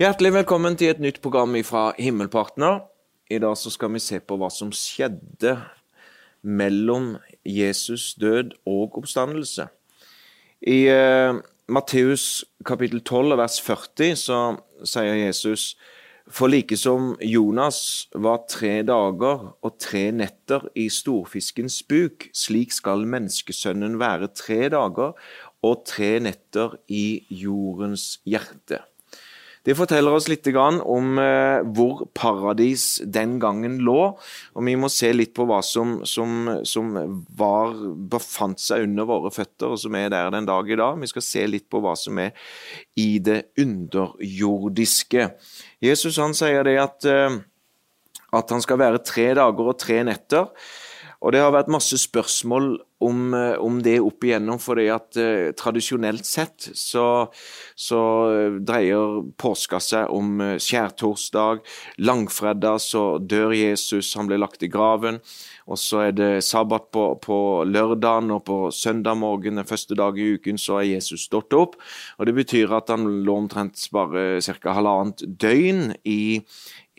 Hjertelig velkommen til et nytt program fra Himmelpartner. I dag så skal vi se på hva som skjedde mellom Jesus død og oppstandelse. I uh, Matteus kapittel 12 vers 40 så sier Jesus for like som Jonas var tre dager og tre netter i storfiskens buk, slik skal menneskesønnen være tre dager og tre netter i jordens hjerte. Det forteller oss litt om eh, hvor paradis den gangen lå. og Vi må se litt på hva som, som, som var, befant seg under våre føtter, og som er der den dag i dag. Vi skal se litt på hva som er i det underjordiske. Jesus han sier det at, eh, at han skal være tre dager og tre netter. Og det har vært masse spørsmål om, eh, om det opp igjennom, fordi at eh, tradisjonelt sett så, så dreier påska seg om skjærtorsdag. Langfredag så dør Jesus, han blir lagt i graven. Og så er det sabbat på, på lørdagen, og på søndag morgen den første dag i uken så er Jesus stått opp. Og Det betyr at han lå omtrent bare ca. halvannet døgn i,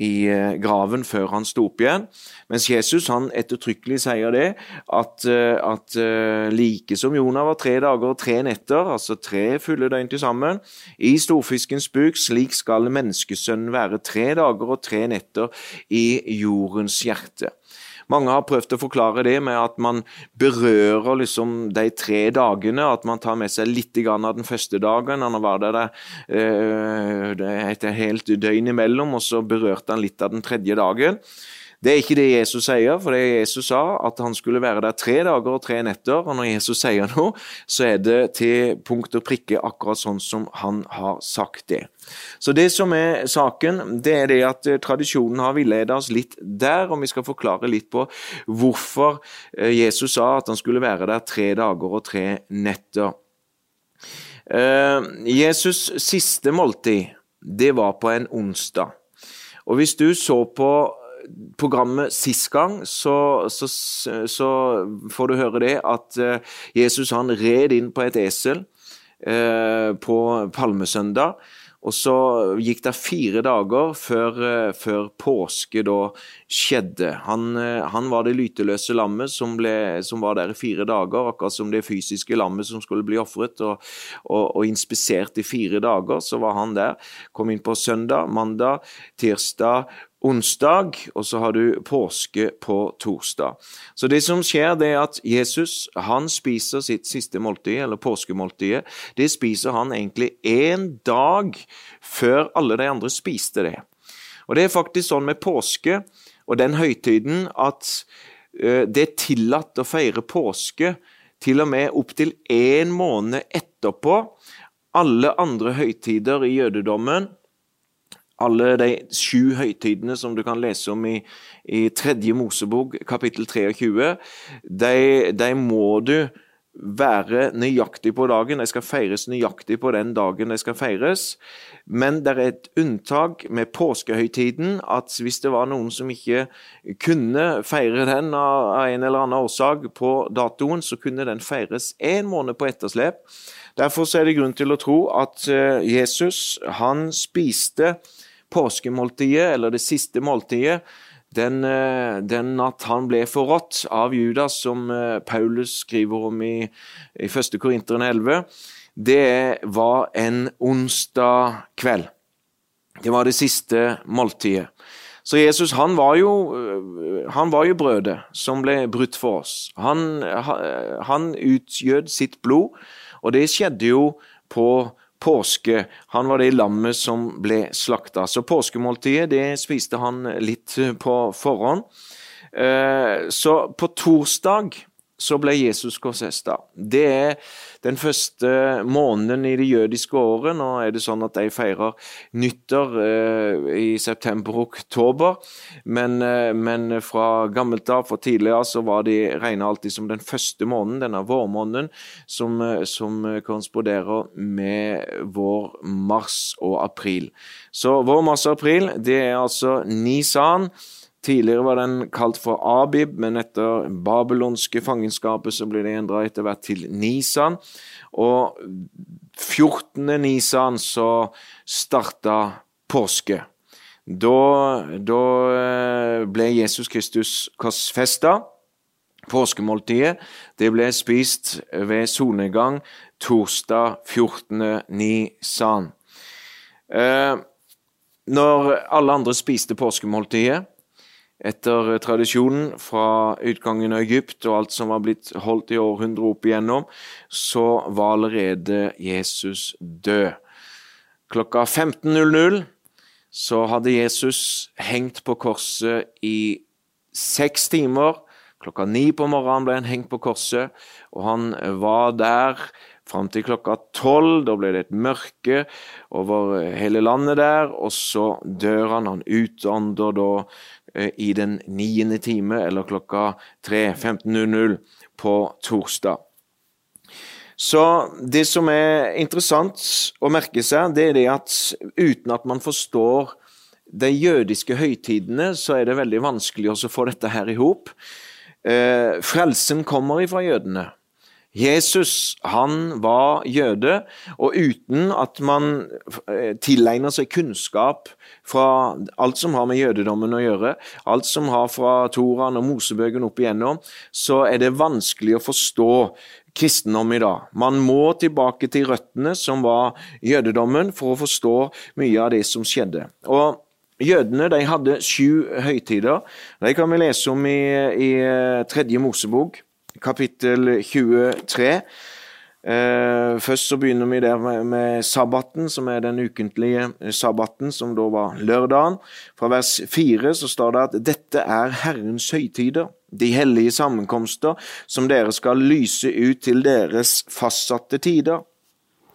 i eh, graven før han sto opp igjen. Mens Jesus han ettertrykkelig sier det, at, eh, at eh, like som Jonah var tre dager og tre netter, altså tre fulle døgn til sammen, i storfiskens buk, slik skal menneskesønnen være tre dager og tre netter i jordens hjerte. Mange har prøvd å forklare det med at man berører liksom de tre dagene, at man tar med seg litt av den første dagen. Han var der eh, et helt døgn imellom, og så berørte han litt av den tredje dagen. Det er ikke det Jesus sier, for det Jesus sa at han skulle være der tre dager og tre netter. Og når Jesus sier noe, så er det til punkt og prikke akkurat sånn som han har sagt det. Så det som er saken, det er det at eh, tradisjonen har villedet oss litt der, og vi skal forklare litt på hvorfor eh, Jesus sa at han skulle være der tre dager og tre netter. Eh, Jesus' siste måltid, det var på en onsdag. Og hvis du så på programmet sist gang, så, så, så, får du høre det at eh, Jesus han red inn på et esel eh, på palmesøndag. Og så gikk det fire dager før, eh, før påske da skjedde. Han, eh, han, var det lyteløse lammet som, ble, som, var der i fire dager, akkurat som det fysiske lammet som skulle bli ofret og, og, og, inspisert i fire dager. Så var han der. Kom inn på søndag, mandag, tirsdag, onsdag, og så har du påske på torsdag. Så det som skjer, det er at Jesus han spiser sitt siste måltid, eller påskemåltidet. Det spiser han egentlig én dag før alle de andre spiste det. Og Det er faktisk sånn med påske og den høytiden at uh, det er tillatt å feire påske til og med opptil én måned etterpå alle andre høytider i jødedommen alle de sju høytidene som du kan lese om i, i tredje Mosebok, kapittel 23, de, de, må du være nøyaktig på dagen. De skal feires nøyaktig på den dagen de skal feires. Men det er et unntak med påskehøytiden, at hvis det var noen som ikke kunne feire den av en eller annen årsak på datoen, så kunne den feires én måned på etterslep. Derfor er det grunn til å tro at eh, Jesus han spiste påskemåltidet, eller det siste måltidet, den, eh, den, at han ble forrådt av Judas, som eh, Paulus skriver om i, i 1. Korinteren 11, det var en onsdag kveld. Det var det siste måltidet. Så Jesus han var jo, eh, han var jo brødet som ble brutt for oss. Han, han utgjød sitt blod, og det skjedde jo på påske. Han var det lammet som ble slakta. Så påskemåltidet det spiste han litt på forhånd. Eh, så på torsdag så ble Jesus korsfesta. Det er den første måneden i det jødiske året. Nå er det sånn at de feirer nyttår eh, i september-oktober, men, eh, men, fra gammelt av, for tidligere, så var de regna alltid som den første måneden, denne vårmåneden, som, eh, som korresponderer med vår mars og april. Så vår mars og april, det er altså Nisan. Tidligere var den kalt for Abib, men etter babylonske fangenskapet så ble det endra etter hvert til Nisan. Og 14. Nisan så starta påske. Da, da eh, ble Jesus Kristus korsfesta. Påskemåltidet det ble spist ved solnedgang torsdag 14. nisan. Eh, når alle andre spiste påskemåltidet, etter tradisjonen fra utgangen av Egypt og alt som var blitt holdt i århundrer opp igjennom, så var allerede Jesus død. Klokka 15.00 så hadde Jesus hengt på korset i seks timer. Klokka ni på morgenen ble han hengt på korset, og han var der fram til klokka tolv. Da ble det et mørke over hele landet der, og så dør han. Han utånder da eh, i den niende time, eller klokka 3.15.00 på torsdag. Så det som er interessant å merke seg, det er det at uten at man forstår de jødiske høytidene, så er det veldig vanskelig å få dette her i hop. Eh, frelsen kommer ifra jødene. Jesus han var jøde, og uten at man eh, tilegner seg kunnskap fra alt som har med jødedommen å gjøre, alt som har fra Toraen og Mosebøken opp igjennom, så er det vanskelig å forstå kristendom i dag. Man må tilbake til røttene, som var jødedommen, for å forstå mye av det som skjedde. Og Jødene de hadde sju høytider. De kan vi lese om i, i tredje Mosebok kapittel 23. Eh, først så begynner vi der med, med, sabbaten, som er den ukentlige sabbaten, som da var lørdagen. Fra vers 4 så står det at dette er Herrens høytider, de hellige sammenkomster, som dere skal lyse ut til deres fastsatte tider.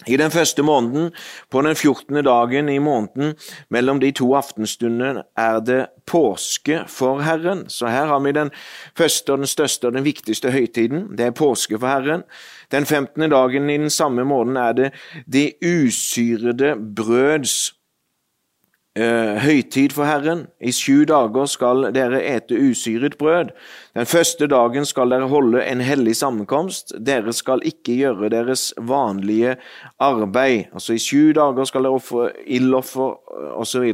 I den første måneden, på den fjortende dagen i måneden, mellom de to aftenstundene, er det påske for Herren. Så her har vi den første og den største og den viktigste høytiden. Det er påske for Herren. Den femtende dagen i den samme måneden er det de usyrede brøds eh, høytid for Herren. I sju dager skal dere ete usyret brød. Den første dagen skal dere holde en hellig sammenkomst. Dere skal ikke gjøre deres vanlige arbeid. Altså I sju dager skal dere ofre ildoffer osv.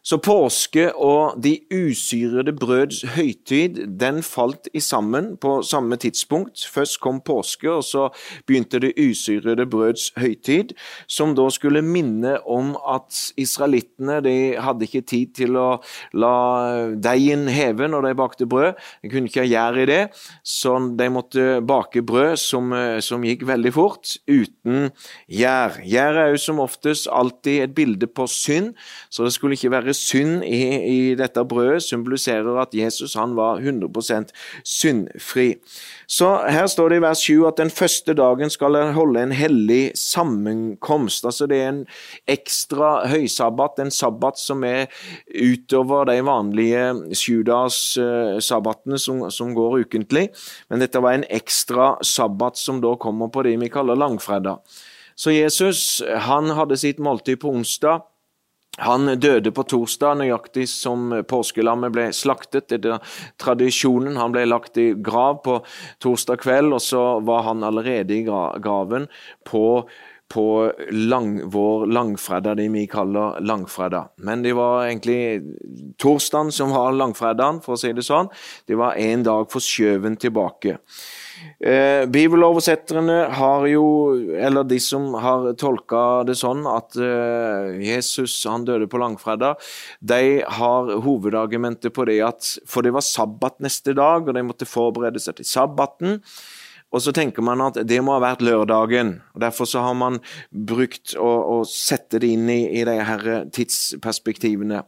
Så påske og de usyrede brøds høytid den falt i sammen på samme tidspunkt. Først kom påske, og så begynte det usyrede brøds høytid, som da skulle minne om at israelittene de hadde ikke tid til å la deigen heve når de bakte brød. De kunne ikke ha gjær i det, så de måtte bake brød som, som gikk veldig fort, uten gjær. Gjær er jo som oftest alltid et bilde på synd, så det skulle ikke være synd i, i dette brødet symboliserer at Jesus han var 100% syndfri. Så Her står det i vers 7 at den første dagen skal en holde en hellig sammenkomst. Altså Det er en ekstra høysabbat, en sabbat som er utover de vanlige sjudags-sabbatene som, som går ukentlig. Men dette var en ekstra sabbat som da kommer på det vi kaller langfredag. Så Jesus han hadde sitt måltid på onsdag. Han døde på torsdag, nøyaktig som påskelammet ble slaktet. Det er tradisjonen. Han ble lagt i grav på torsdag kveld, og så var han allerede i graven på, på lang, vår langfredag, det vi kaller langfredag. Men det var egentlig torsdagen som var langfredagen, for å si det sånn. Det var en dag forskjøven tilbake. Eh, bibeloversetterne har jo, eller de som har tolka det sånn at eh, Jesus han døde på langfredag, de har hovedargumentet på det at for det var sabbat neste dag, og de måtte forberede seg til sabbaten. Og så tenker man at det må ha vært lørdagen. og Derfor så har man brukt å, å sette det inn i, i de her tidsperspektivene.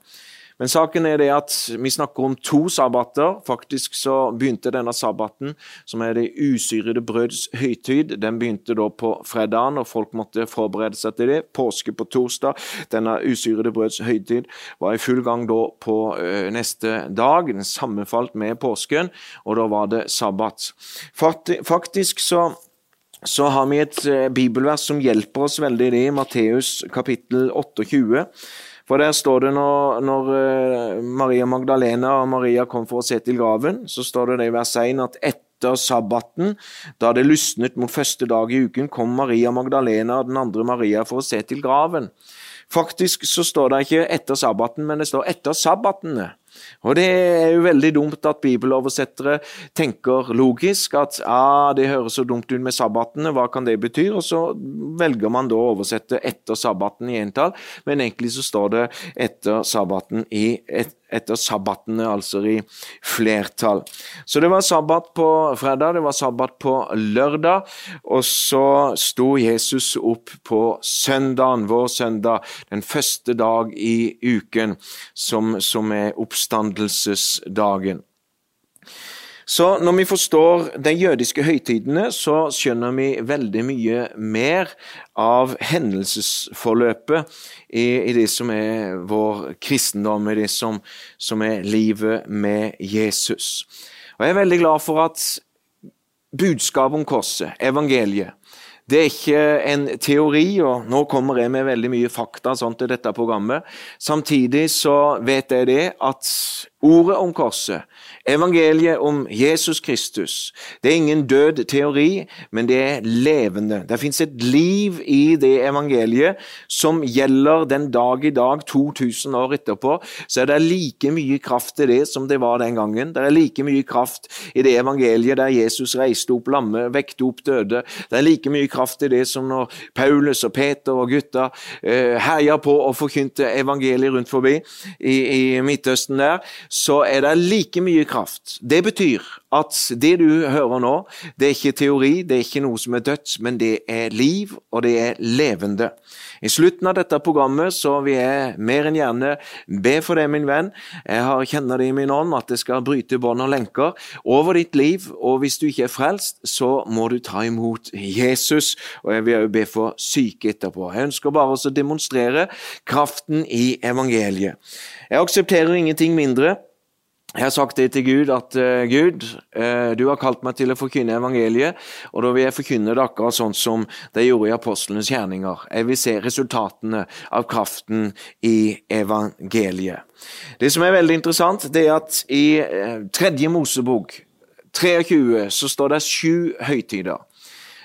Men saken er det at vi snakker om to sabbater. Faktisk så begynte denne sabbaten, som er det usyrede brøds høytid, den begynte da på fredagen, og folk måtte forberede seg til det. Påske på torsdag. Denne usyrede brøds høytid var i full gang da på ø, neste dag. Den sammenfalt med påsken, og da var det sabbat. Faktisk så så har vi et bibelvers som hjelper oss veldig i Matteus kapittel 28. For der står det når, når, eh, Maria Magdalena og Maria kom for å se til graven, så står det i vers 1 at etter sabbaten, da det lysnet mot første dag i uken, kom Maria Magdalena og den andre Maria for å se til graven. Faktisk så står det ikke etter sabbaten, men det står etter sabbatene. Og Det er jo veldig dumt at bibeloversettere tenker logisk at ah, det høres så dumt ut med sabbatene, hva kan det bety? Og så velger man da å oversette etter sabbaten i entall, men egentlig så står det etter sabbaten i et, etter sabbatene, altså i flertall. Så det var sabbat på fredag, det var sabbat på lørdag, og så sto Jesus opp på søndagen, vår søndag, den første dag i uken, som, som er oppstandelsesdagen. Så når vi forstår de jødiske høytidene, så skjønner vi veldig mye mer av hendelsesforløpet i, i det som er vår kristendom, i det som, som er livet med Jesus. Og Jeg er veldig glad for at budskapet om korset, evangeliet, det er ikke en teori, og nå kommer jeg med veldig mye fakta sånn til dette programmet. Samtidig så vet jeg det at ordet om korset Evangeliet om Jesus Kristus det er ingen død teori, men det er levende. Det fins et liv i det evangeliet som gjelder den dag i dag, 2000 år etterpå. Så er det like mye kraft i det som det var den gangen. Det er like mye kraft i det evangeliet der Jesus reiste opp lamme, vekte opp døde. Det er like mye kraft i det som når Paulus og Peter og gutta eh, herja på og forkynte evangeliet rundt forbi i, i Midtøsten der, så er det like mye kraft kraft. Det betyr at det du hører nå, det er ikke teori, det er ikke noe som er dødt, men det er liv, og det er levende. I slutten av dette programmet så vil jeg mer enn gjerne be for deg, min venn. Jeg har kjenner det i min ånd at det skal bryte bånd og lenker over ditt liv, og hvis du ikke er frelst, så må du ta imot Jesus. Og jeg vil også be for syke etterpå. Jeg ønsker bare å demonstrere kraften i evangeliet. Jeg aksepterer ingenting mindre jeg har sagt det til Gud at uh, Gud, uh, du har kalt meg til å forkynne evangeliet, og da vil jeg forkynne det akkurat sånn som de gjorde i apostlenes gjerninger. Jeg vil se resultatene av kraften i evangeliet. Det som er veldig interessant, det er at i uh, tredje Mosebok 23 så står det sju høytider.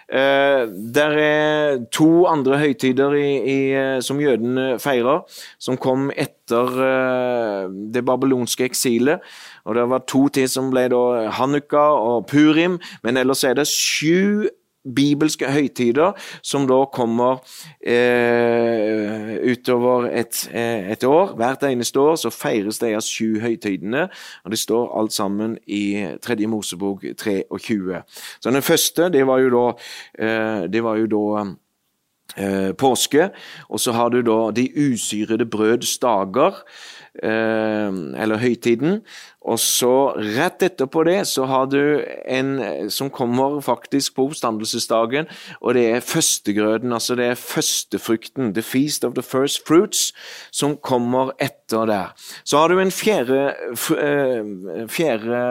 Uh, der er to andre høytider i, i, uh, som jødene feirer, som kom etter uh, det babylonske eksilet. Og Det var to til som ble da Hanukka og Purim, men ellers er det sju bibelske høytider som da kommer eh, utover et, eh, et, år. Hvert eneste år så feires de av sju høytidene, og det står alt sammen i Tredje Mosebok 23. Så den første, det var jo da, eh, det var jo da eh, påske, og så har du da de usyrede brøds dager. Eh, eller høytiden. Og så rett etterpå det så har du en som kommer faktisk på oppstandelsesdagen, og det er førstegrøden, altså det er førstefrukten, the feast of the first fruits, som kommer etter der. Så har du en fjerde, eh, fjerde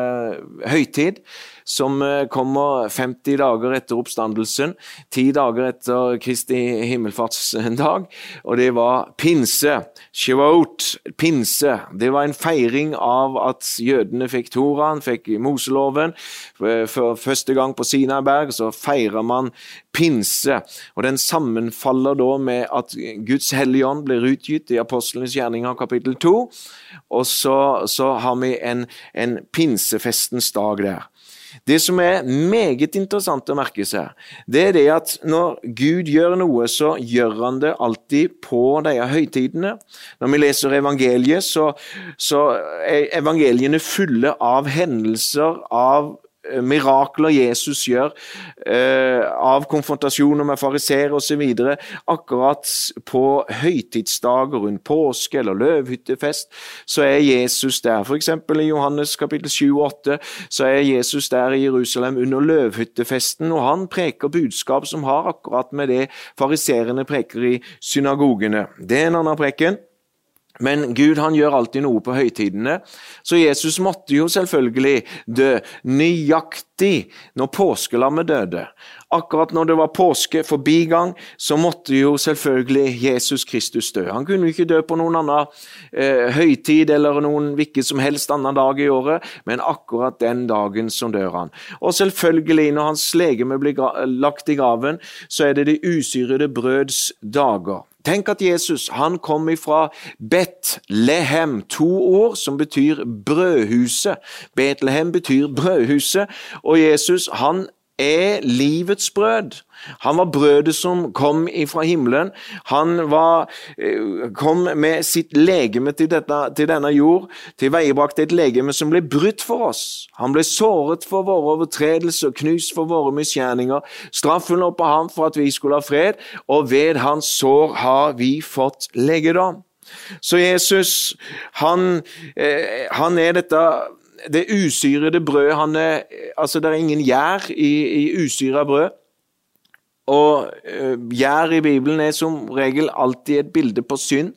høytid som eh, kommer 50 dager etter oppstandelsen, ti dager etter Kristi himmelfartsdag, og det var pinse. Shivaot, pinse. Det var en feiring av at jødene fikk Toraen, fikk Moseloven. For første gang på Sinaberg så feirer man pinse, og den sammenfaller da med at Guds hellige ånd blir utgitt i Apostlenes gjerninger kapittel 2, og så, så har vi en, en pinsefestens dag der. Det som er meget interessant å merke seg, det er det at når Gud gjør noe, så gjør han det alltid på disse høytidene. Når vi leser evangeliet, så, så er evangeliene fulle av hendelser, av mirakler Jesus gjør, eh, av konfrontasjoner med fariseere osv. Akkurat på høytidsdager rundt påske eller løvhyttefest, så er Jesus der. F.eks. i Johannes kapittel 7-8 så er Jesus der i Jerusalem under løvhyttefesten, og han preker budskap som har akkurat med det fariseerne preker i synagogene. Det er en annen preken. Men Gud han gjør alltid noe på høytidene, så Jesus måtte jo selvfølgelig dø nøyaktig når påskelammet døde. Akkurat når det var påske, forbigang, så måtte jo selvfølgelig Jesus Kristus dø. Han kunne jo ikke dø på noen annen eh, høytid eller noen hvilken som helst annen dag i året, men akkurat den dagen som dør han. Og selvfølgelig, når hans legeme blir lagt i graven, så er det de usyrede brøds dager. Tenk at Jesus han kom ifra Betlehem, to ord som betyr brødhuset. Betlehem betyr brødhuset, og Jesus han er livets brød. Han var brødet som kom fra himmelen. Han var, eh, kom med sitt legeme til, dette, til denne jord, til veiebrakte et legeme som ble brutt for oss. Han ble såret for våre overtredelser, knust for våre misgjerninger. Straffen lå på ham for at vi skulle ha fred, og ved hans sår har vi fått legedom. Så Jesus, han, eh, han er dette det usyrede brødet altså Det er ingen gjær i, i usyra brød. Og uh, gjær i Bibelen er som regel alltid et bilde på synd.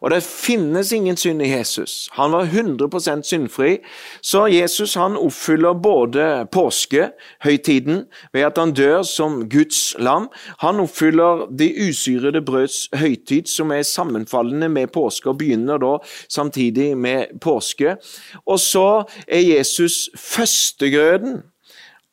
Og det finnes ingen synd i Jesus. Han var 100% syndfri. Så Jesus han oppfyller både påskehøytiden ved at han dør som Guds lam. Han oppfyller de usyrede brøds høytid, som er sammenfallende med påske, og begynner da samtidig med påske. Og så er Jesus førstegrøden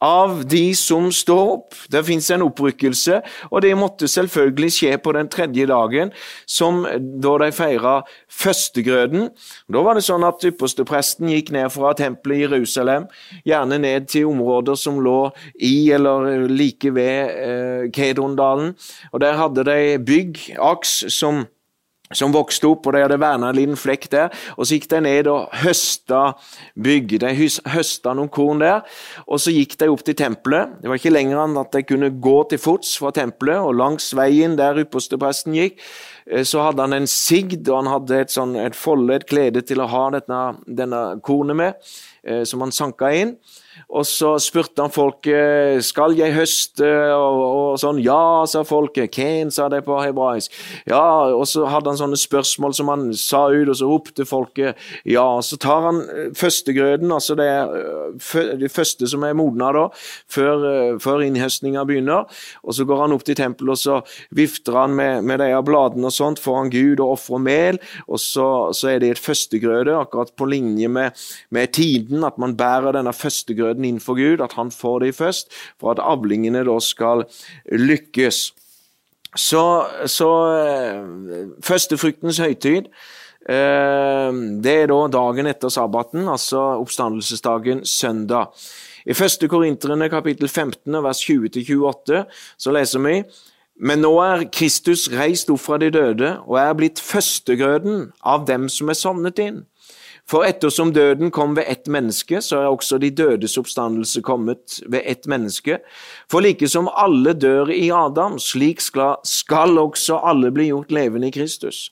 av de som står opp. Det fins en opprykkelse, og det måtte selvfølgelig skje på den tredje dagen, som da de feira førstegrøden. Da var det sånn at ypperstepresten gikk ned fra tempelet i Jerusalem, gjerne ned til områder som lå i eller like ved eh, Kedondalen, og der hadde de bygg, aks, som som vokste opp, og de hadde verna en liten flekk der. Og Så gikk de ned og høsta bygg. De høsta noen korn der, og så gikk de opp til tempelet. Det var ikke lenger enn at de kunne gå til fots fra tempelet, og langs veien der ypperstepresten gikk, eh, så hadde han en sigd, og han hadde et, sånn, et folde, et klede til å ha denne, denne kornet med, eh, som han sanka inn. Og så spurte han folket skal jeg høste, og, og sånn. Ja, sa folket. Ken, sa det på hebraisk. Ja, og så hadde han sånne spørsmål som han sa ut, og så ropte folket ja. Så tar han eh, førstegrøden, altså det, eh, det første som er modna da, før, eh, før innhøstninga begynner. Og så går han opp til tempelet, og så vifter han med, med de bladene og sånt foran Gud og ofrer mel. Og så, så, er det et førstegrøde, akkurat på linje med, med tiden, at man bærer denne førstegrøden døden innenfor Gud, at han får det først, for at avlingene da skal lykkes. Så, så eh, førstefruktens høytid eh, det er da dagen etter sabbaten, altså oppstandelsesdagen søndag. I 1. Korinterne kapittel 15 vers 20-28 så leser vi men nå er Kristus reist opp fra de døde og er blitt førstegrøden av dem som er sovnet inn. For ettersom døden kom ved ett menneske, så er også de dødes oppstandelse kommet ved ett menneske. For like som alle dør i Adam, slik skal, skal også alle bli gjort levende i Kristus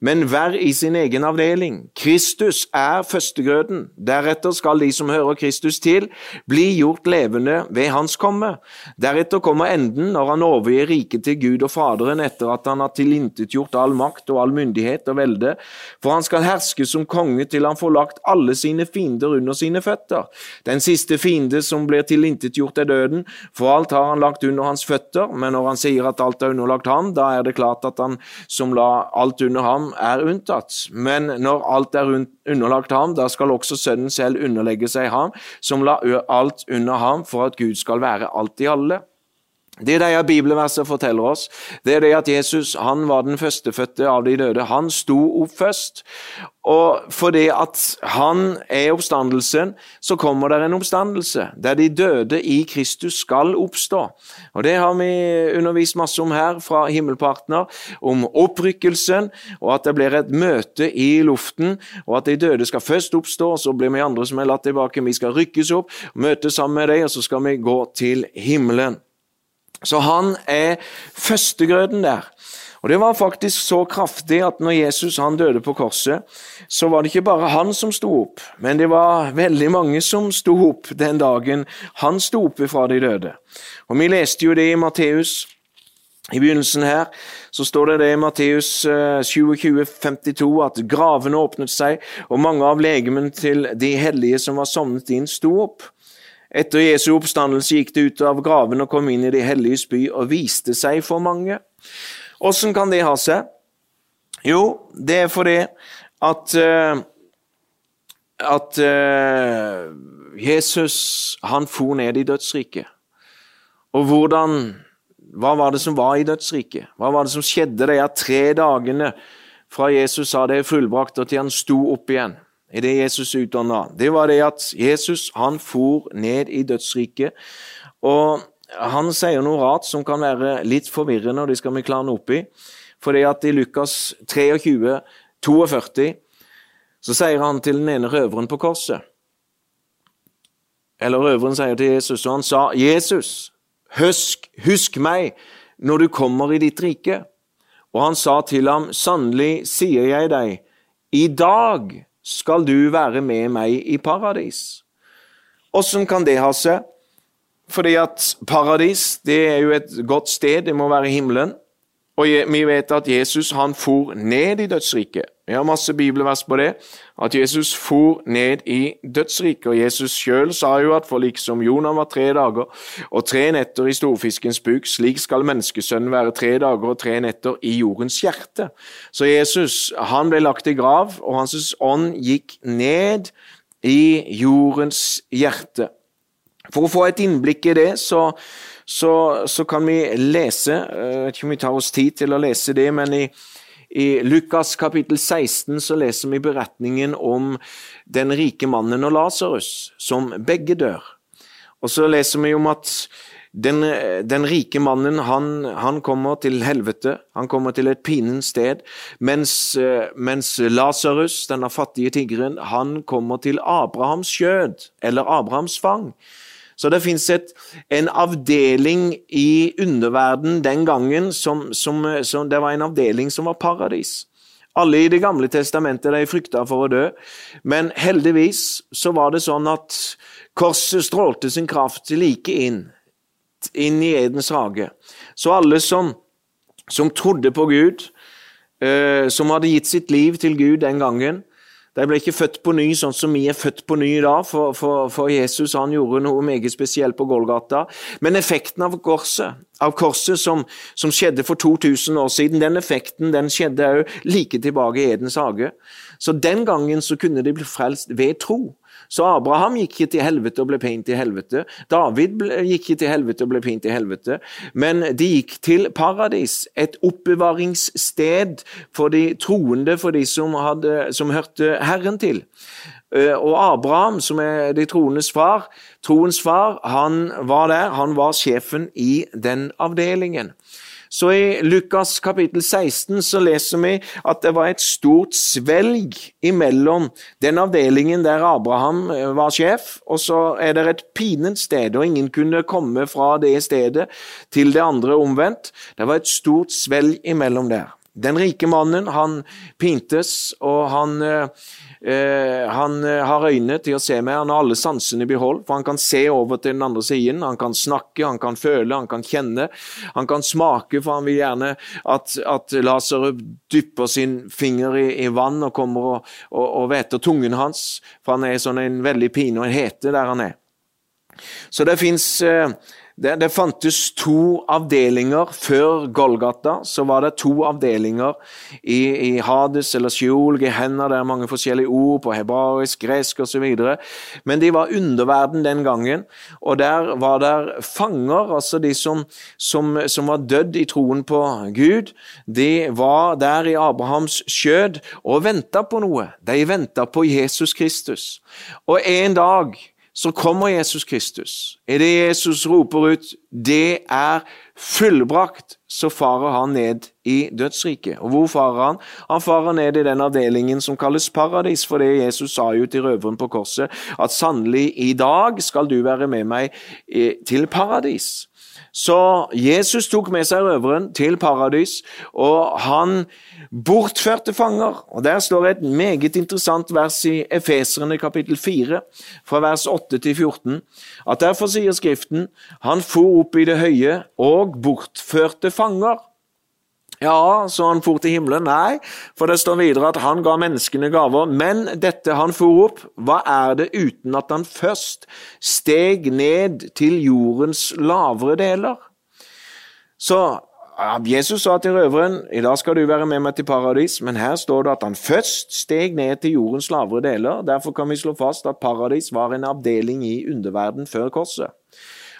men hver i sin egen avdeling. Kristus er førstegrøden. Deretter skal de som hører Kristus til, bli gjort levende ved Hans komme. Deretter kommer enden når han overgir riket til Gud og Faderen etter at han har tilintetgjort all makt og all myndighet og velde, for han skal herske som konge til han får lagt alle sine fiender under sine føtter. Den siste fiende som blir tilintetgjort, er døden, for alt har han lagt under hans føtter, men når han sier at alt er underlagt ham, da er det klart at han som la alt under ham, er unntatt. Men når alt er underlagt ham, da skal også Sønnen selv underlegge seg ham, som la alt under ham, for at Gud skal være alt i alle. Det de bibelverset forteller oss, det er det at Jesus han var den førstefødte av de døde. Han sto opp først. Og fordi at han er oppstandelsen, så kommer det en oppstandelse der de døde i Kristus skal oppstå. Og Det har vi undervist masse om her fra Himmelpartner, om opprykkelsen, og at det blir et møte i luften, og at de døde skal først oppstå, og så blir vi andre som er latt tilbake. Vi skal rykkes opp, møte sammen med dem, og så skal vi gå til himmelen. Så han er førstegrøden der. Og Det var faktisk så kraftig at når Jesus han døde på korset, så var det ikke bare han som sto opp, men det var veldig mange som sto opp den dagen han sto opp fra de døde. Og Vi leste jo det i Matteus. I begynnelsen her så står det det i Matteus 27, eh, 52 at gravene åpnet seg, og mange av legemene til de hellige som var sovnet inn, sto opp. Etter Jesu oppstandelse gikk det ut av graven og kom inn i de helliges by og viste seg for mange. Åssen kan det ha seg? Jo, det er fordi at uh, at uh, Jesus han for ned i dødsriket. Og hvordan Hva var det som var i dødsriket? Hva var det som skjedde de tre dagene fra Jesus sa det er fullbrakt, og til han sto opp igjen? I det Jesus utdanna, Det var det at Jesus han for ned i dødsriket. Og han sier noe rart som kan være litt forvirrende, og det skal vi klare opp i. Fordi at i Lukas 23, 42, så sier han til den ene røveren på korset Eller røveren sier til Jesus, og han sa, 'Jesus, husk, husk meg når du kommer i ditt rike.' Og han sa til ham, 'Sannelig sier jeg deg, i dag skal du være med meg i paradis.' Åssen kan det ha seg? Fordi at paradis det er jo et godt sted, det må være himmelen. Og vi vet at Jesus han for ned i dødsriket. Vi har masse bibelvers på det, at Jesus for ned i dødsriket. Og Jesus sjøl sa jo at for liksom Jonah var tre dager og tre netter i storfiskens buk, slik skal menneskesønnen være tre dager og tre netter i jordens hjerte. Så Jesus han ble lagt i grav, og hans ånd gikk ned i jordens hjerte. For å få et innblikk i det, så så, så, kan vi lese Jeg vet ikke om vi tar oss tid til å lese det, men i, i Lukas kapittel 16 så leser vi beretningen om den rike mannen og Lasarus, som begge dør. Og så leser vi om at den, den rike mannen han, han, kommer til helvete, han kommer til et pinens sted, mens, mens Lasarus, denne fattige tiggeren, han kommer til Abrahams skjød, eller Abrahams fang. Så det fins en avdeling i underverden den gangen som, som, som, Det var en avdeling som var paradis. Alle i Det gamle testamentet de frykta for å dø, men heldigvis så var det sånn at korset strålte sin kraft like inn, inn i Edens hage. Så alle som, som trodde på Gud, eh, som hadde gitt sitt liv til Gud den gangen, de ble ikke født på ny sånn som vi er født på ny da, for, for, for, Jesus han gjorde noe meget spesielt på Golgata. Men effekten av korset, av korset som, som skjedde for 2000 år siden, den effekten den skjedde òg like tilbake i Edens hage. Så den gangen så kunne de bli frelst ved tro. Så Abraham gikk ikke til helvete og ble pint i helvete. David gikk ikke til helvete og ble pint i helvete. Men de gikk til paradis, et oppbevaringssted for de troende, for de som, hadde, som hørte Herren til. Eh, og Abraham, som er de troendes far, troens far, han var der. Han var sjefen i den avdelingen. Så i Lukas kapittel 16 så leser vi at det var et stort svelg imellom den avdelingen der Abraham eh, var sjef, og så er det et pinent sted, og ingen kunne komme fra det stedet til det andre omvendt. Det var et stort svelg imellom der. Den rike mannen, han pintes, og han eh, Eh, han eh, har øyne til å se med, han har alle sansene i behold. For han kan se over til den andre siden, han kan snakke, han kan føle, han kan kjenne. Han kan smake, for han vil gjerne at, at Lasarup dypper sin finger i, i, vann og kommer og, og, og veter tungen hans, for han er sånn en veldig pine og en hete der han er. Så det fins eh, det, det, fantes to avdelinger før Golgata. Så var det to avdelinger i, i Hades eller Sheol, Gehenna, det er mange forskjellige ord på hebraisk, gresk osv. Men de var underverden den gangen, og der var det fanger, altså de som, som, som var dødd i troen på Gud. De var der i Abrahams skjød og venta på noe. De venta på Jesus Kristus. Og en dag så kommer Jesus Kristus. Idet det Jesus roper ut 'Det er fullbrakt', så farer han ned i dødsriket. Og hvor farer han? Han farer ned i den avdelingen som kalles paradis, for det Jesus sa jo til røveren på korset, at sannelig, i dag skal du være med meg til paradis. Så Jesus tok med seg røveren til paradis, og han bortførte fanger. Og Der står et meget interessant vers i Efeserne kapittel 4, fra vers 8 til 14, at derfor sier Skriften han for opp i det høye og bortførte fanger. Ja, så han for til himmelen? Nei, for det står videre at han ga menneskene gaver. Men dette han for opp, hva er det uten at han først steg ned til jordens lavere deler? Så Jesus sa til røveren i dag skal du være med meg til paradis, men her står det at han først steg ned til jordens lavere deler. Derfor kan vi slå fast at paradis var en avdeling i underverden før korset.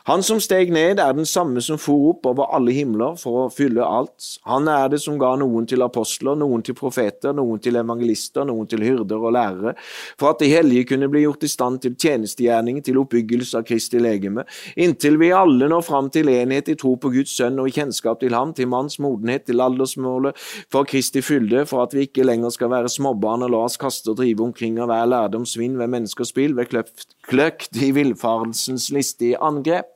Han som steg ned, er den samme som for opp over alle himler for å fylle alt. Han er det som ga noen til apostler, noen til profeter, noen til evangelister, noen til hyrder og lærere, for at de hellige kunne bli gjort i stand til tjenestegjerning, til oppbyggelse av Kristi legeme, inntil vi alle når fram til enhet i tro på Guds sønn og i kjennskap til ham, til manns modenhet, til aldersmålet for Kristi fylde, for at vi ikke lenger skal være småbarn og la oss kaste og drive omkring av hver lærdomsvinn ved menneskers spill, ved kløkt i villfarelsens listige angrep.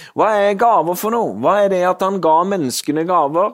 Hva er gaver for noe? Hva er det at han ga menneskene gaver?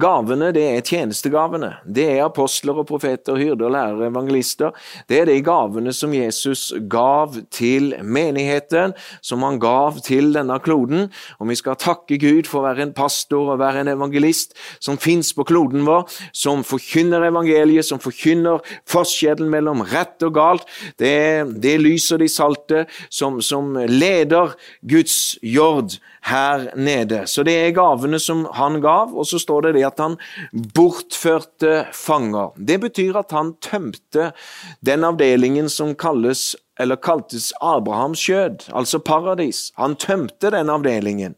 Gavene, det er tjenestegavene. Det er apostler og profeter, hyrder, lærere, evangelister. Det er de gavene som Jesus gav til menigheten, som han gav til denne kloden. Og vi skal takke Gud for å være en pastor og være en evangelist som fins på kloden vår, som forkynner evangeliet, som forkynner forskjellen mellom rett og galt. Det, det lyser de salte, som, som leder Guds jord her nede. Så det er gavene som han gav, og så står det det at han bortførte fanger. Det betyr at han tømte den avdelingen som kalles eller kaltes Abrahams skjød, altså paradis. Han tømte den avdelingen.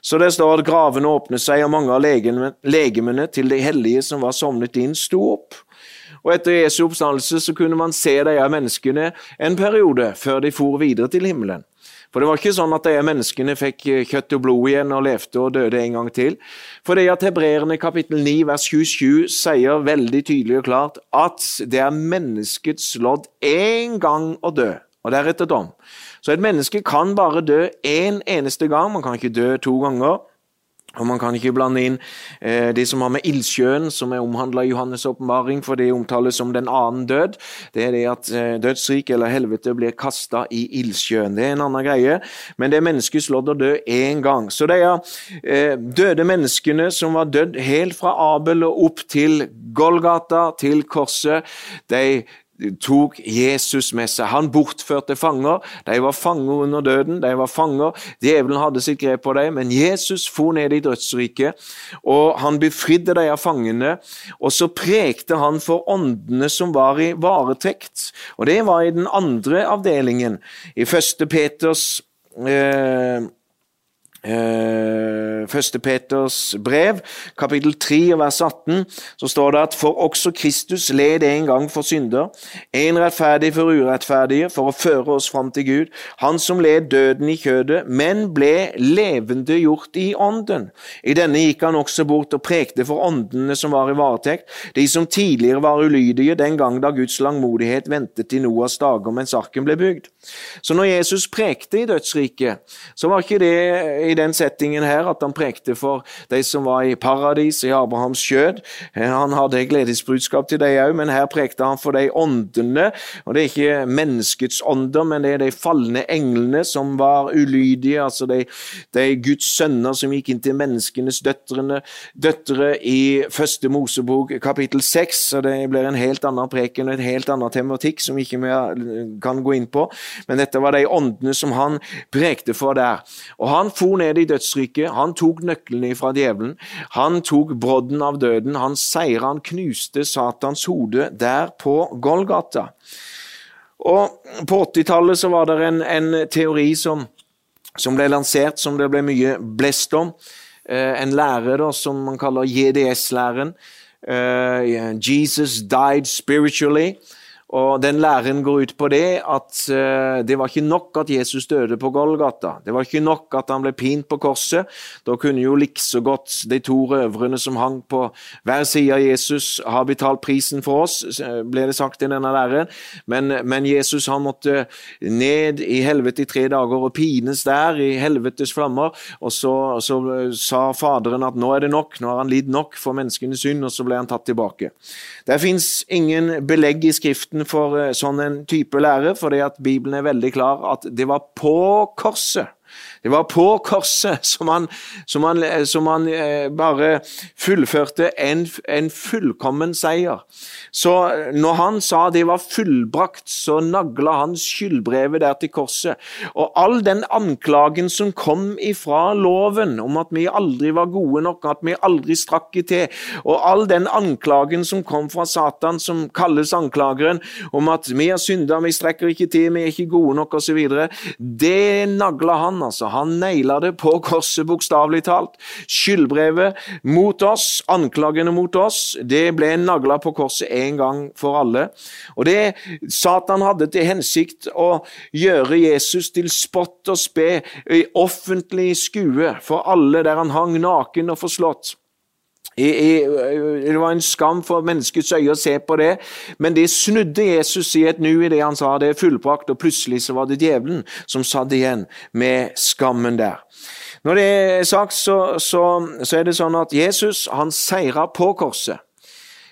Så det står at gravene åpnet seg, og mange av legemene til de hellige som var sovnet inn, sto opp. Og etter Jesu oppstandelse så kunne man se de menneskene en periode før de for videre til himmelen. For det var ikke sånn at de menneskene fikk eh, kjøtt og blod igjen og levde og døde en gang til. For det at Hebreerne kapittel 9 vers 27 sier veldig tydelig og klart at det er menneskets lodd én gang å dø, og deretter dom. Så et menneske kan bare dø én en eneste gang, man kan ikke dø to ganger. Og Man kan ikke blande inn eh, det som har med ildsjøen, som er omhandla i Johannes' åpenbaring, for det omtales som den annen død. Det er det at eh, dødsrik eller helvete blir kasta i ildsjøen. Det er en annen greie, men det er menneskets lodd å dø én gang. Så de eh, døde menneskene som var dødd helt fra Abel og opp til Golgata, til korset, de tok Jesus med seg. Han bortførte fanger. De var fanger under døden. De var fanger. Djevelen hadde sitt grep på dem, men Jesus for ned i dødsriket, og han befridde de av fangene. Og så prekte han for åndene som var i varetekt. Og det var i den andre avdelingen, i første Peters eh, første Peters brev, kapittel 3, vers 18, så står det at for også Kristus led en gang for synder, en rettferdig for urettferdige, for å føre oss fram til Gud, han som led døden i kjødet, men ble levende gjort i ånden. I denne gikk han også bort og prekte for åndene som var i varetekt, de som tidligere var ulydige den gang da Guds langmodighet ventet i Noas dager mens arken ble bygd. Så når Jesus prekte i dødsriket, så var ikke det i den settingen her at han prekte for de som var i paradis, i Abrahams skjød. Han hadde gledesbudskap til dem òg, men her prekte han for de åndene. Og det er ikke menneskets ånder, men det er de falne englene som var ulydige, altså de, de Guds sønner som gikk inn til menneskenes døtrene, døtre i første Mosebok kapittel seks. Det blir en helt annen preken og en helt annen tematikk som ikke vi kan gå inn på. Men dette var de åndene som han prekte for der. Og han for ned i dødsriket. Han tok nøklene fra djevelen. Han tok brodden av døden. Han seira, han knuste Satans hode der på Golgata. Og På 80-tallet så var det en, en teori som, som, ble lansert, som det ble mye blest om. Eh, en lære da, som man kaller JDS-læren. Eh, Jesus died spiritually. Og Den læren går ut på det at uh, det var ikke nok at Jesus døde på Golgata. Det var ikke nok at han ble pint på korset. Da kunne jo likså godt de to røverne som hang på hver side av Jesus, ha betalt prisen for oss, ble det sagt i denne læren. Men, men Jesus han måtte ned i helvete i tre dager og pines der i helvetes flammer. Og så, så sa Faderen at nå er det nok, nå har han lidd nok for menneskenes synd, og så ble han tatt tilbake. Det fins ingen belegg i Skriften for eh, sånn en type lære, fordi at Bibelen er veldig klar at det var på korset det var på korset som han, som han, som han eh, bare fullførte en, en, fullkommen seier. Så når han sa det var fullbrakt, så nagla han skyldbrevet der til korset. Og all den anklagen som kom ifra loven om at vi aldri var gode nok, at vi aldri strakk i til, og all den anklagen som kom fra Satan, som kalles anklageren, om at vi har synda, vi strekker ikke til, vi er ikke gode nok osv., det nagla han han, altså. Han naila det på korset, bokstavelig talt. Skyldbrevet mot oss, anklagene mot oss, det ble nagla på korset en gang for alle. Og det Satan hadde til hensikt å gjøre Jesus til spott og spe i offentlig skue for alle der han hang naken og forslått. Det var en skam for menneskets øye å se på det, men det snudde Jesus i et nu i det han sa det er fullbrakt, og plutselig så var det djevelen som satt igjen med skammen der. Når det er sagt, så, så, så er det sånn at Jesus han seira på korset.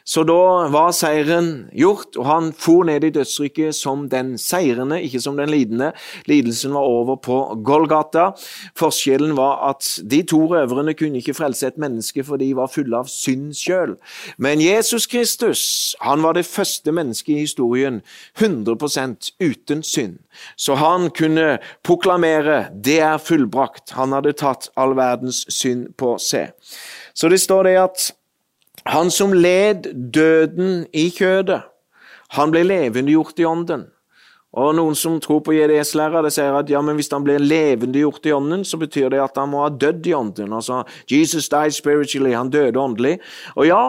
Så da var seieren gjort, og han for ned i dødsrykket som den seirende, ikke som den lidende. Lidelsen var over på Golgata. Forskjellen var at de to røverne kunne ikke frelse et menneske, for de var fulle av synd sjøl. Men Jesus Kristus han var det første mennesket i historien 100% uten synd. Så han kunne proklamere 'det er fullbrakt'. Han hadde tatt all verdens synd på seg. Så det står det at han som led døden i kjødet, han ble levendegjort i ånden. Og Noen som tror på JDS-læra, sier at ja, men hvis han blir levendegjort i ånden, så betyr det at han må ha dødd i ånden. Altså, Jesus died spiritually, han døde åndelig. Og ja,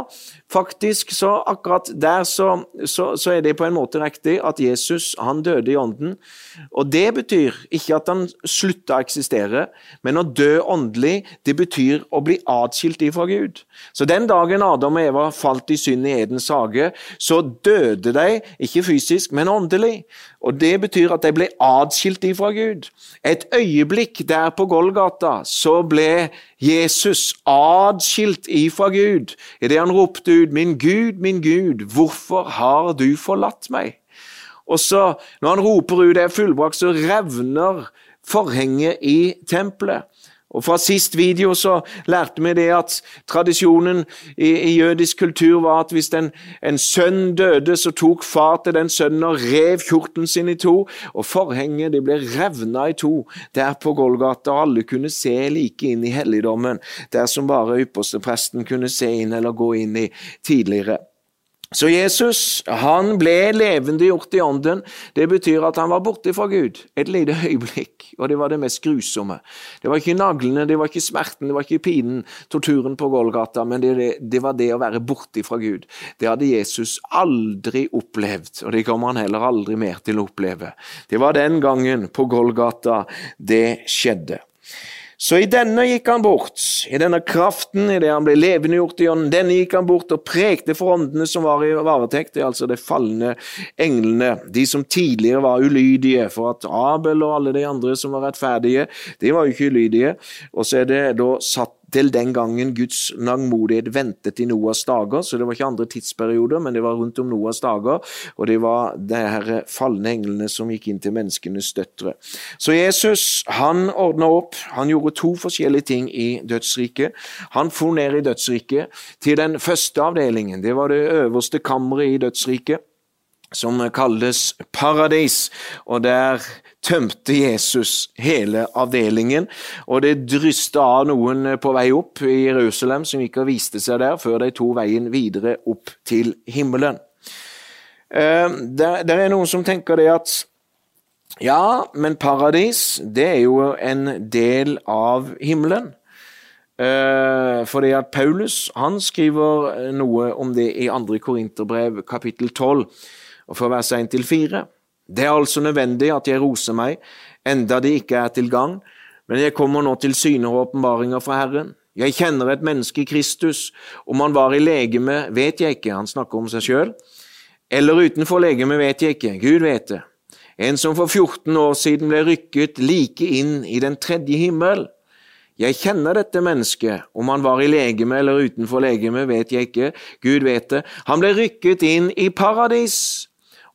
Faktisk så akkurat der så, så, så, er det på en måte riktig at Jesus han døde i ånden. Og Det betyr ikke at han slutta å eksistere, men å dø åndelig det betyr å bli atskilt ifra Gud. Så Den dagen Adam og Eva falt i synd i Edens hage, så døde de, ikke fysisk, men åndelig. Og Det betyr at de ble atskilt ifra Gud. Et øyeblikk der på Golgata så ble Jesus adskilt ifra Gud idet han ropte ut 'Min Gud, min Gud, hvorfor har du forlatt meg?' Og så, når han roper ut det er fullbrakt, så revner forhenget i tempelet. Og Fra sist video så lærte vi det at tradisjonen i, i jødisk kultur var at hvis en, en, sønn døde, så tok far til den sønnen og rev kjortelen sin i to, og forhenget de ble revna i to der på Golgata, og alle kunne se like inn i helligdommen, der som bare ypperstepresten kunne se inn eller gå inn i tidligere. Så Jesus han ble levendegjort i ånden. Det betyr at han var borte fra Gud et lite øyeblikk, og det var det mest grusomme. Det var ikke naglene, det var ikke smerten, det var ikke pinen, torturen på Golgata, men det, det var det å være borte fra Gud. Det hadde Jesus aldri opplevd, og det kommer han heller aldri mer til å oppleve. Det var den gangen på Golgata det skjedde. Så i denne gikk han bort, i denne kraften, i det han ble levendegjort i ånden, denne gikk han bort og prekte for åndene som var i varetekt, det er altså de falne englene, de som tidligere var ulydige, for at Abel og alle de andre som var rettferdige, de var jo ikke ulydige, og så er det da satt til den gangen Guds langmodighet ventet i Noas dager. Så det var ikke andre tidsperioder, men det var rundt om Noas dager. Og det var de her falne englene som gikk inn til menneskenes døtre. Så Jesus han ordna opp. Han gjorde to forskjellige ting i dødsriket. Han for ned i dødsriket til den første avdelingen. Det var det øverste kammeret i dødsriket som kalles paradis, og der tømte Jesus hele avdelingen, og det drysta av noen på vei opp i Jerusalem som gikk og viste seg der, før de tok veien videre opp til himmelen. Eh, det er noen som tenker det at ja, men paradis, det er jo en del av himmelen. Eh, fordi at Paulus han skriver noe om det i 2. Korinterbrev kapittel 12 og fra vers 1 til 4. Det er altså nødvendig at jeg roser meg, enda det ikke er til gang, men jeg kommer nå til syne og åpenbaringer fra Herren. Jeg kjenner et menneske i Kristus, om han var i legeme, vet jeg ikke, han snakker om seg sjøl, eller utenfor legeme, vet jeg ikke, Gud vet det. En som for 14 år siden ble rykket like inn i den tredje himmel. Jeg kjenner dette mennesket, om han var i legeme eller utenfor legeme, vet jeg ikke, Gud vet det. Han ble rykket inn i paradis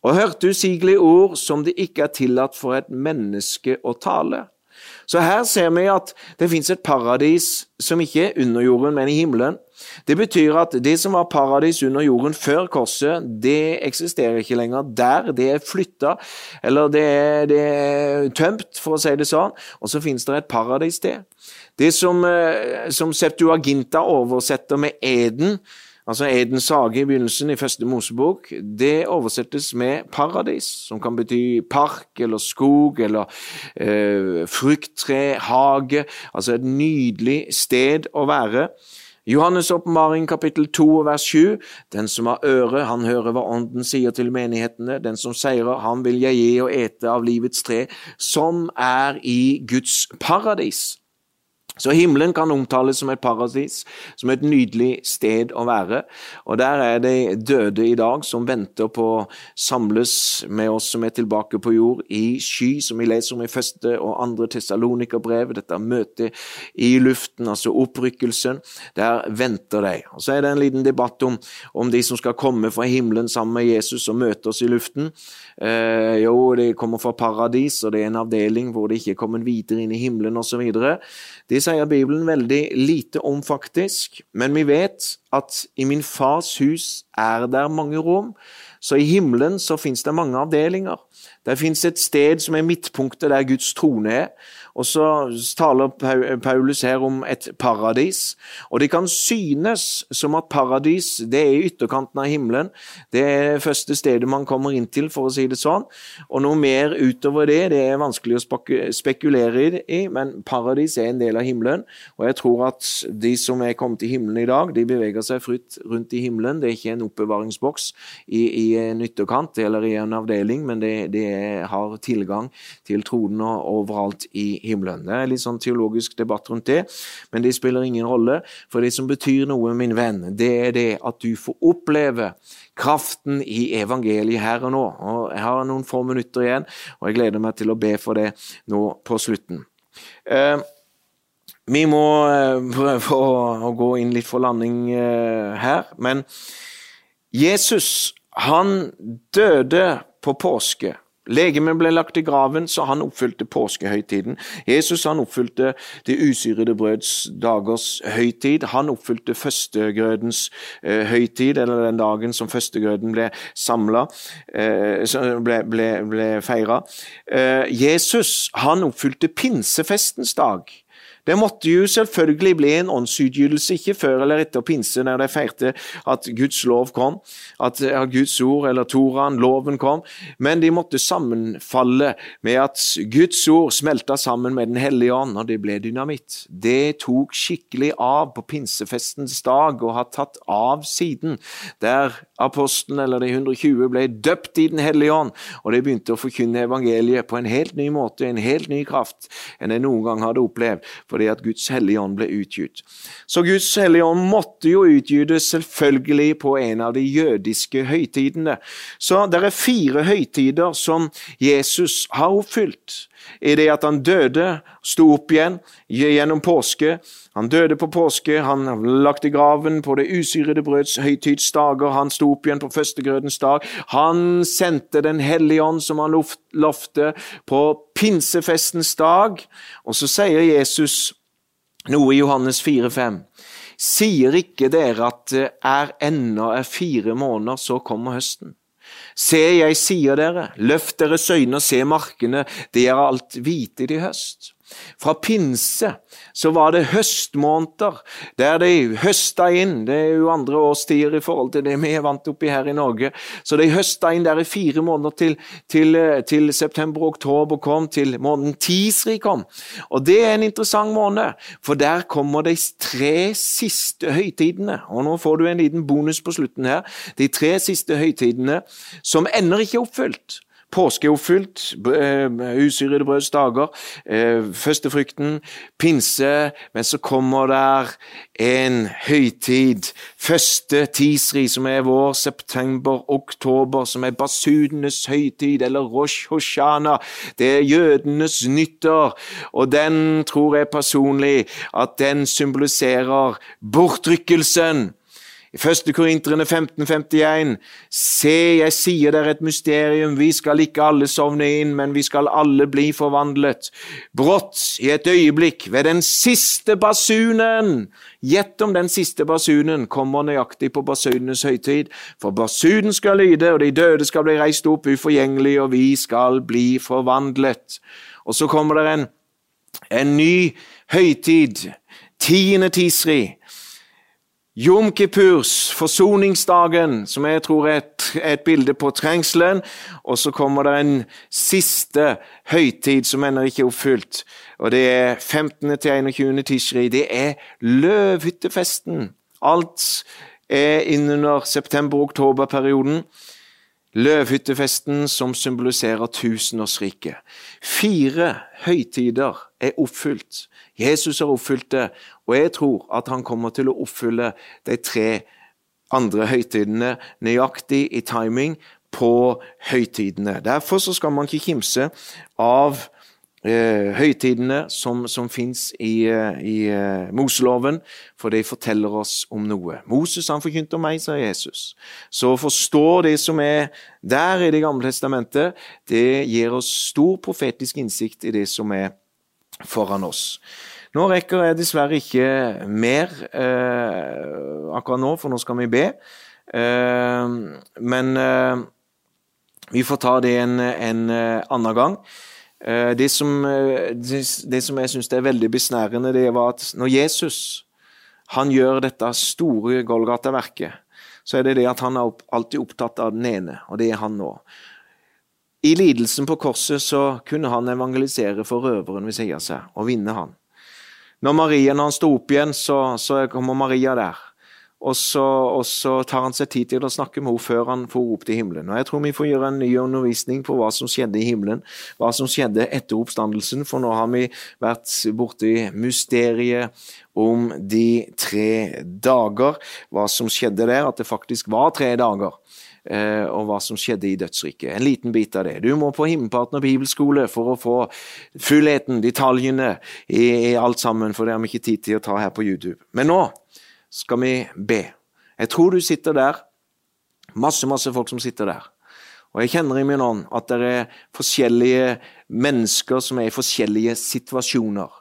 og hørte usigelige ord som det ikke er tillatt for et menneske å tale. Så her ser vi at det fins et paradis som ikke er under jorden, men i himmelen. Det betyr at det som var paradis under jorden før korset, det eksisterer ikke lenger der. Det er flytta, eller det er, det er tømt, for å si det sånn. Og så fins det et paradis til. Det som, eh, som Septuaginta oversetter med Eden, altså Edens hage i begynnelsen i første Mosebok, det oversettes med paradis, som kan bety park eller skog eller eh, frukttre, hage, altså et nydelig sted å være. Johannes' åpenbaring kapittel 2 vers 7. Den som har øre, han hører hva Ånden sier til menighetene. Den som seirer, han vil jeg gi og ete av livets tre, som er i Guds paradis. Så himmelen kan omtales som et paradis, som et nydelig sted å være. Og der er de døde i dag som venter på å samles med oss som er tilbake på jord, i sky, som vi leser om i første og andre Tessalonikerbrev. Dette møtet i luften, altså opprykkelsen. Der venter de. Og Så er det en liten debatt om, om de som skal komme fra himmelen sammen med Jesus og møte oss i luften. Eh, jo, de kommer fra paradis, og det er en avdeling hvor de ikke er kommet videre inn i himmelen osv. Sier Bibelen veldig lite om, faktisk, men vi vet at i min fars hus er der mange rom. Så i himmelen så fins det mange avdelinger. Det fins et sted som er midtpunktet der Guds trone er. Og så taler Paulus her om et paradis. Og det kan synes som at paradis det er i ytterkanten av himmelen. Det er det første stedet man kommer inn til, for å si det sånn. Og noe mer utover det, det er vanskelig å spekulere i, men paradis er en del av himmelen. Og jeg tror at de som er kommet til himmelen i dag, de beveger seg fritt rundt i himmelen. Det er ikke en oppbevaringsboks i, i en ytterkant eller i en avdeling, men det, har tilgang til tronen overalt i himmelen. Det er litt sånn teologisk debatt rundt det, men det spiller ingen rolle. For det som betyr noe, min venn, det er det at du får oppleve kraften i evangeliet her og nå. Og Jeg har noen få minutter igjen, og jeg gleder meg til å be for det nå på slutten. Eh, vi må eh, prøve å gå inn litt for landing eh, her, men Jesus, han døde på påske. Legemet ble lagt i graven, så han oppfylte påskehøytiden. Jesus han oppfylte det usyrede brøds dagers høytid. Han oppfylte førstegrødens eh, høytid, eller den dagen som førstegrøden ble samla, eh, ble, ble, ble feira. Eh, Jesus han oppfylte pinsefestens dag. Det måtte jo selvfølgelig bli en åndsutgytelse, ikke før eller etter pinse, når de feirte at Guds lov kom, at Guds ord eller Toraen, loven kom, men de måtte sammenfalle med at Guds ord smelta sammen med Den hellige ånd, og det ble dynamitt. Det tok skikkelig av på pinsefestens dag og har tatt av siden, der apostelen eller de 120 ble døpt i Den hellige ånd, og de begynte å forkynne evangeliet på en helt ny måte, en helt ny kraft enn de noen gang hadde opplevd fordi at Guds hellige ånd ble utgitt. Så Guds hellige ånd måtte jo utgytes selvfølgelig på en av de jødiske høytidene. Så det er fire høytider som Jesus har oppfylt i det at han døde, sto opp igjen gjennom påske. Han døde på påske, han lagt i graven på det usyrede brøds høytidsdager, han sto opp igjen på førstegrødens dag. Han sendte Den hellige ånd, som han lovte, på pinsefestens dag. Og så sier Jesus noe i Johannes 4,5. Sier ikke dere at det er ennå er fire måneder, så kommer høsten? Se, jeg sier dere, løft deres øyne og se markene, det er alt hvite i høst. Fra pinse så var det høstmåneder der de høsta inn. Det er jo andre årstider i forhold til det vi er vant oppi her i Norge. Så de høsta inn der i fire måneder til, til, til september og oktober kom, til måneden Tisri kom. Og det er en interessant måned, for der kommer de tre siste høytidene. Og nå får du en liten bonus på slutten her. De tre siste høytidene som ender ikke oppfylt. Påske er oppfylt, eh, usyrede brøds dager, førstefrykten, pinse, men så kommer der en høytid, første tisri, som er vår, september, oktober, som er basunenes høytid, eller Rosh Hoshana, det er jødenes nyttår, og den tror jeg personlig at den symboliserer bortrykkelsen i 1. Korinterne 1551.: Se, jeg sier dere et mysterium, vi skal ikke alle sovne inn, men vi skal alle bli forvandlet. Brått, i et øyeblikk, ved den siste basunen. Gjett om den siste basunen kommer nøyaktig på basunenes høytid. For basunen skal lyde, og de døde skal bli reist opp uforgjengelig, og vi skal bli forvandlet. Og så kommer det en, en ny høytid, tiende tisri Jom Kippurs, forsoningsdagen, som jeg tror er et, et, bilde på trengselen. Og så kommer det en siste høytid som ennå ikke er oppfylt. Og det er 15. til 21. tirsdag. Det er løvhyttefesten. Alt er innunder september-oktober-perioden. Løvhyttefesten som symboliserer tusenårsriket. Fire høytider er oppfylt. Jesus har oppfylt det, og jeg tror at han kommer til å oppfylle de tre andre høytidene nøyaktig i timing på høytidene. Derfor skal man ikke kimse av eh, høytidene som, som fins i, eh, i eh, Moseloven, for de forteller oss om noe. Moses han forkynte om meg, sa Jesus. Så å forstå det som er der i Det gamle testamentet, det gir oss stor profetisk innsikt i det som er foran oss. Nå rekker jeg dessverre ikke mer eh, akkurat nå, for nå skal vi be. Eh, men eh, vi får ta det en, en eh, annen gang. Eh, det som, eh, det, det som jeg syns er veldig besnærende, det var at når Jesus han gjør dette store Golgata-verket, så er det det at han er alltid opptatt av den ene, og det er han nå. I lidelsen på korset så kunne han evangelisere for røveren ved siden av seg og vinne han. Når Maria når han står opp igjen, så, så kommer Maria der. Og så, og så, tar han seg tid til å snakke med henne før han får opp til himmelen. Og Jeg tror vi får gjøre en ny undervisning på hva som skjedde i himmelen, hva som skjedde etter oppstandelsen, for nå har vi vært borti mysteriet om de tre dager, hva som skjedde der, at det faktisk var tre dager. Eh, og hva som skjedde i dødsriket. En liten bit av det. Du må på Himmelpartner bibelskole for å få fullheten, detaljene i, i alt sammen, for det har vi ikke tid til å ta her på YouTube. Men nå skal vi be. Jeg tror du sitter der. Masse, masse folk som sitter der. Og jeg kjenner i min ånd at det er forskjellige mennesker som er i forskjellige situasjoner.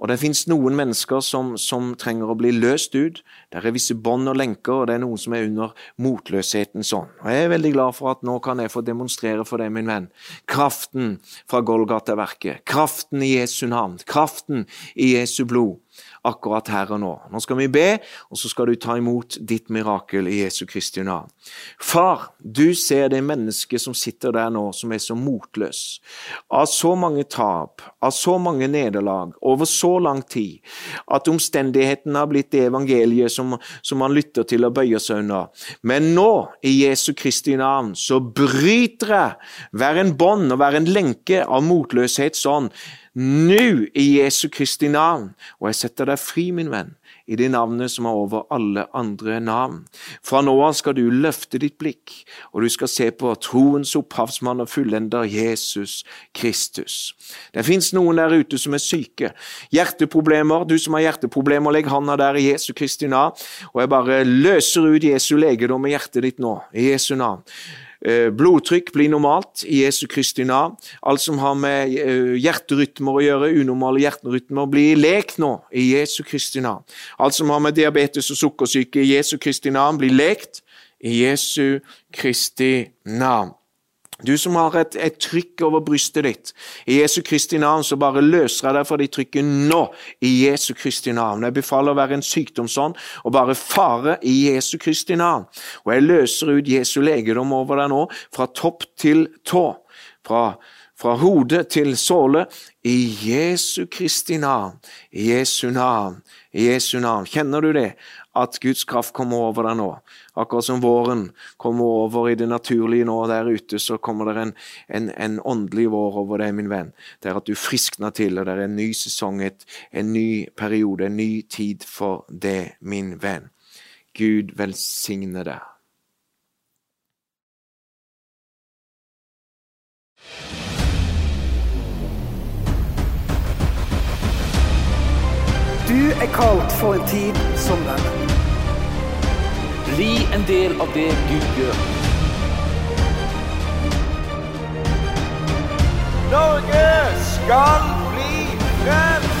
Og det fins noen mennesker som, som, trenger å bli løst ut. Der er visse bånd og lenker, og det er noen som er under motløshetens ånd. Og Jeg er veldig glad for at nå kan jeg få demonstrere for deg, min venn, kraften fra Golgata-verket. Kraften i Jesu navn. Kraften i Jesu blod akkurat her og nå. Nå skal vi be, og så skal du ta imot ditt mirakel i Jesu Kristi navn. Far, du ser det mennesket som sitter der nå, som er så motløs. Av så mange tap, av så mange nederlag, over så lang tid, at omstendighetene har blitt det evangeliet som, som man lytter til og bøyer seg unna. Men nå, i Jesu Kristi navn, så bryter jeg hver en bånd og hver en lenke av motløshet sånn nå i Jesu Kristi navn, og jeg setter deg fri, min venn, i det navnet som er over alle andre navn. Fra nå av skal du løfte ditt blikk, og du skal se på troens opphavsmann og fullender Jesus Kristus. Det fins noen der ute som er syke. Hjerteproblemer. Du som har hjerteproblemer, legg handa der i Jesu Kristi navn, og jeg bare løser ut Jesu legedom i hjertet ditt nå, i Jesu navn. Eh, blodtrykk blir normalt i Jesu Kristi navn. Alt som har med eh, hjerterytmer å gjøre, unormale hjerterytmer, blir lekt nå i Jesu Kristi navn. Alt som har med diabetes og sukkersyke i Jesu Kristi navn, blir lekt i Jesu Kristi navn. Du som har et, et, trykk over brystet ditt, i Jesu Kristi navn, så bare løser jeg deg fra de trykket nå, i Jesu Kristi navn. Jeg befaler å være en sykdomsånd og bare fare i Jesu Kristi navn. Og jeg løser ut Jesu legedom over deg nå, fra topp til tå. Fra, fra hode til såle, i Jesu Kristi navn, i Jesu navn, i Jesu navn. Kjenner du det? At Guds kraft kommer over deg nå. Akkurat som våren kommer over i det naturlige nå der ute, så kommer det en, en, en åndelig vår over deg, min venn. Det er at du friskner til, og det er en ny sesong, et, en ny periode, en ny tid for det, min venn. Gud velsigne deg. Du er kalt for en tid som denne. Bli en del av det Gud gjør. Norge skal bli frelst!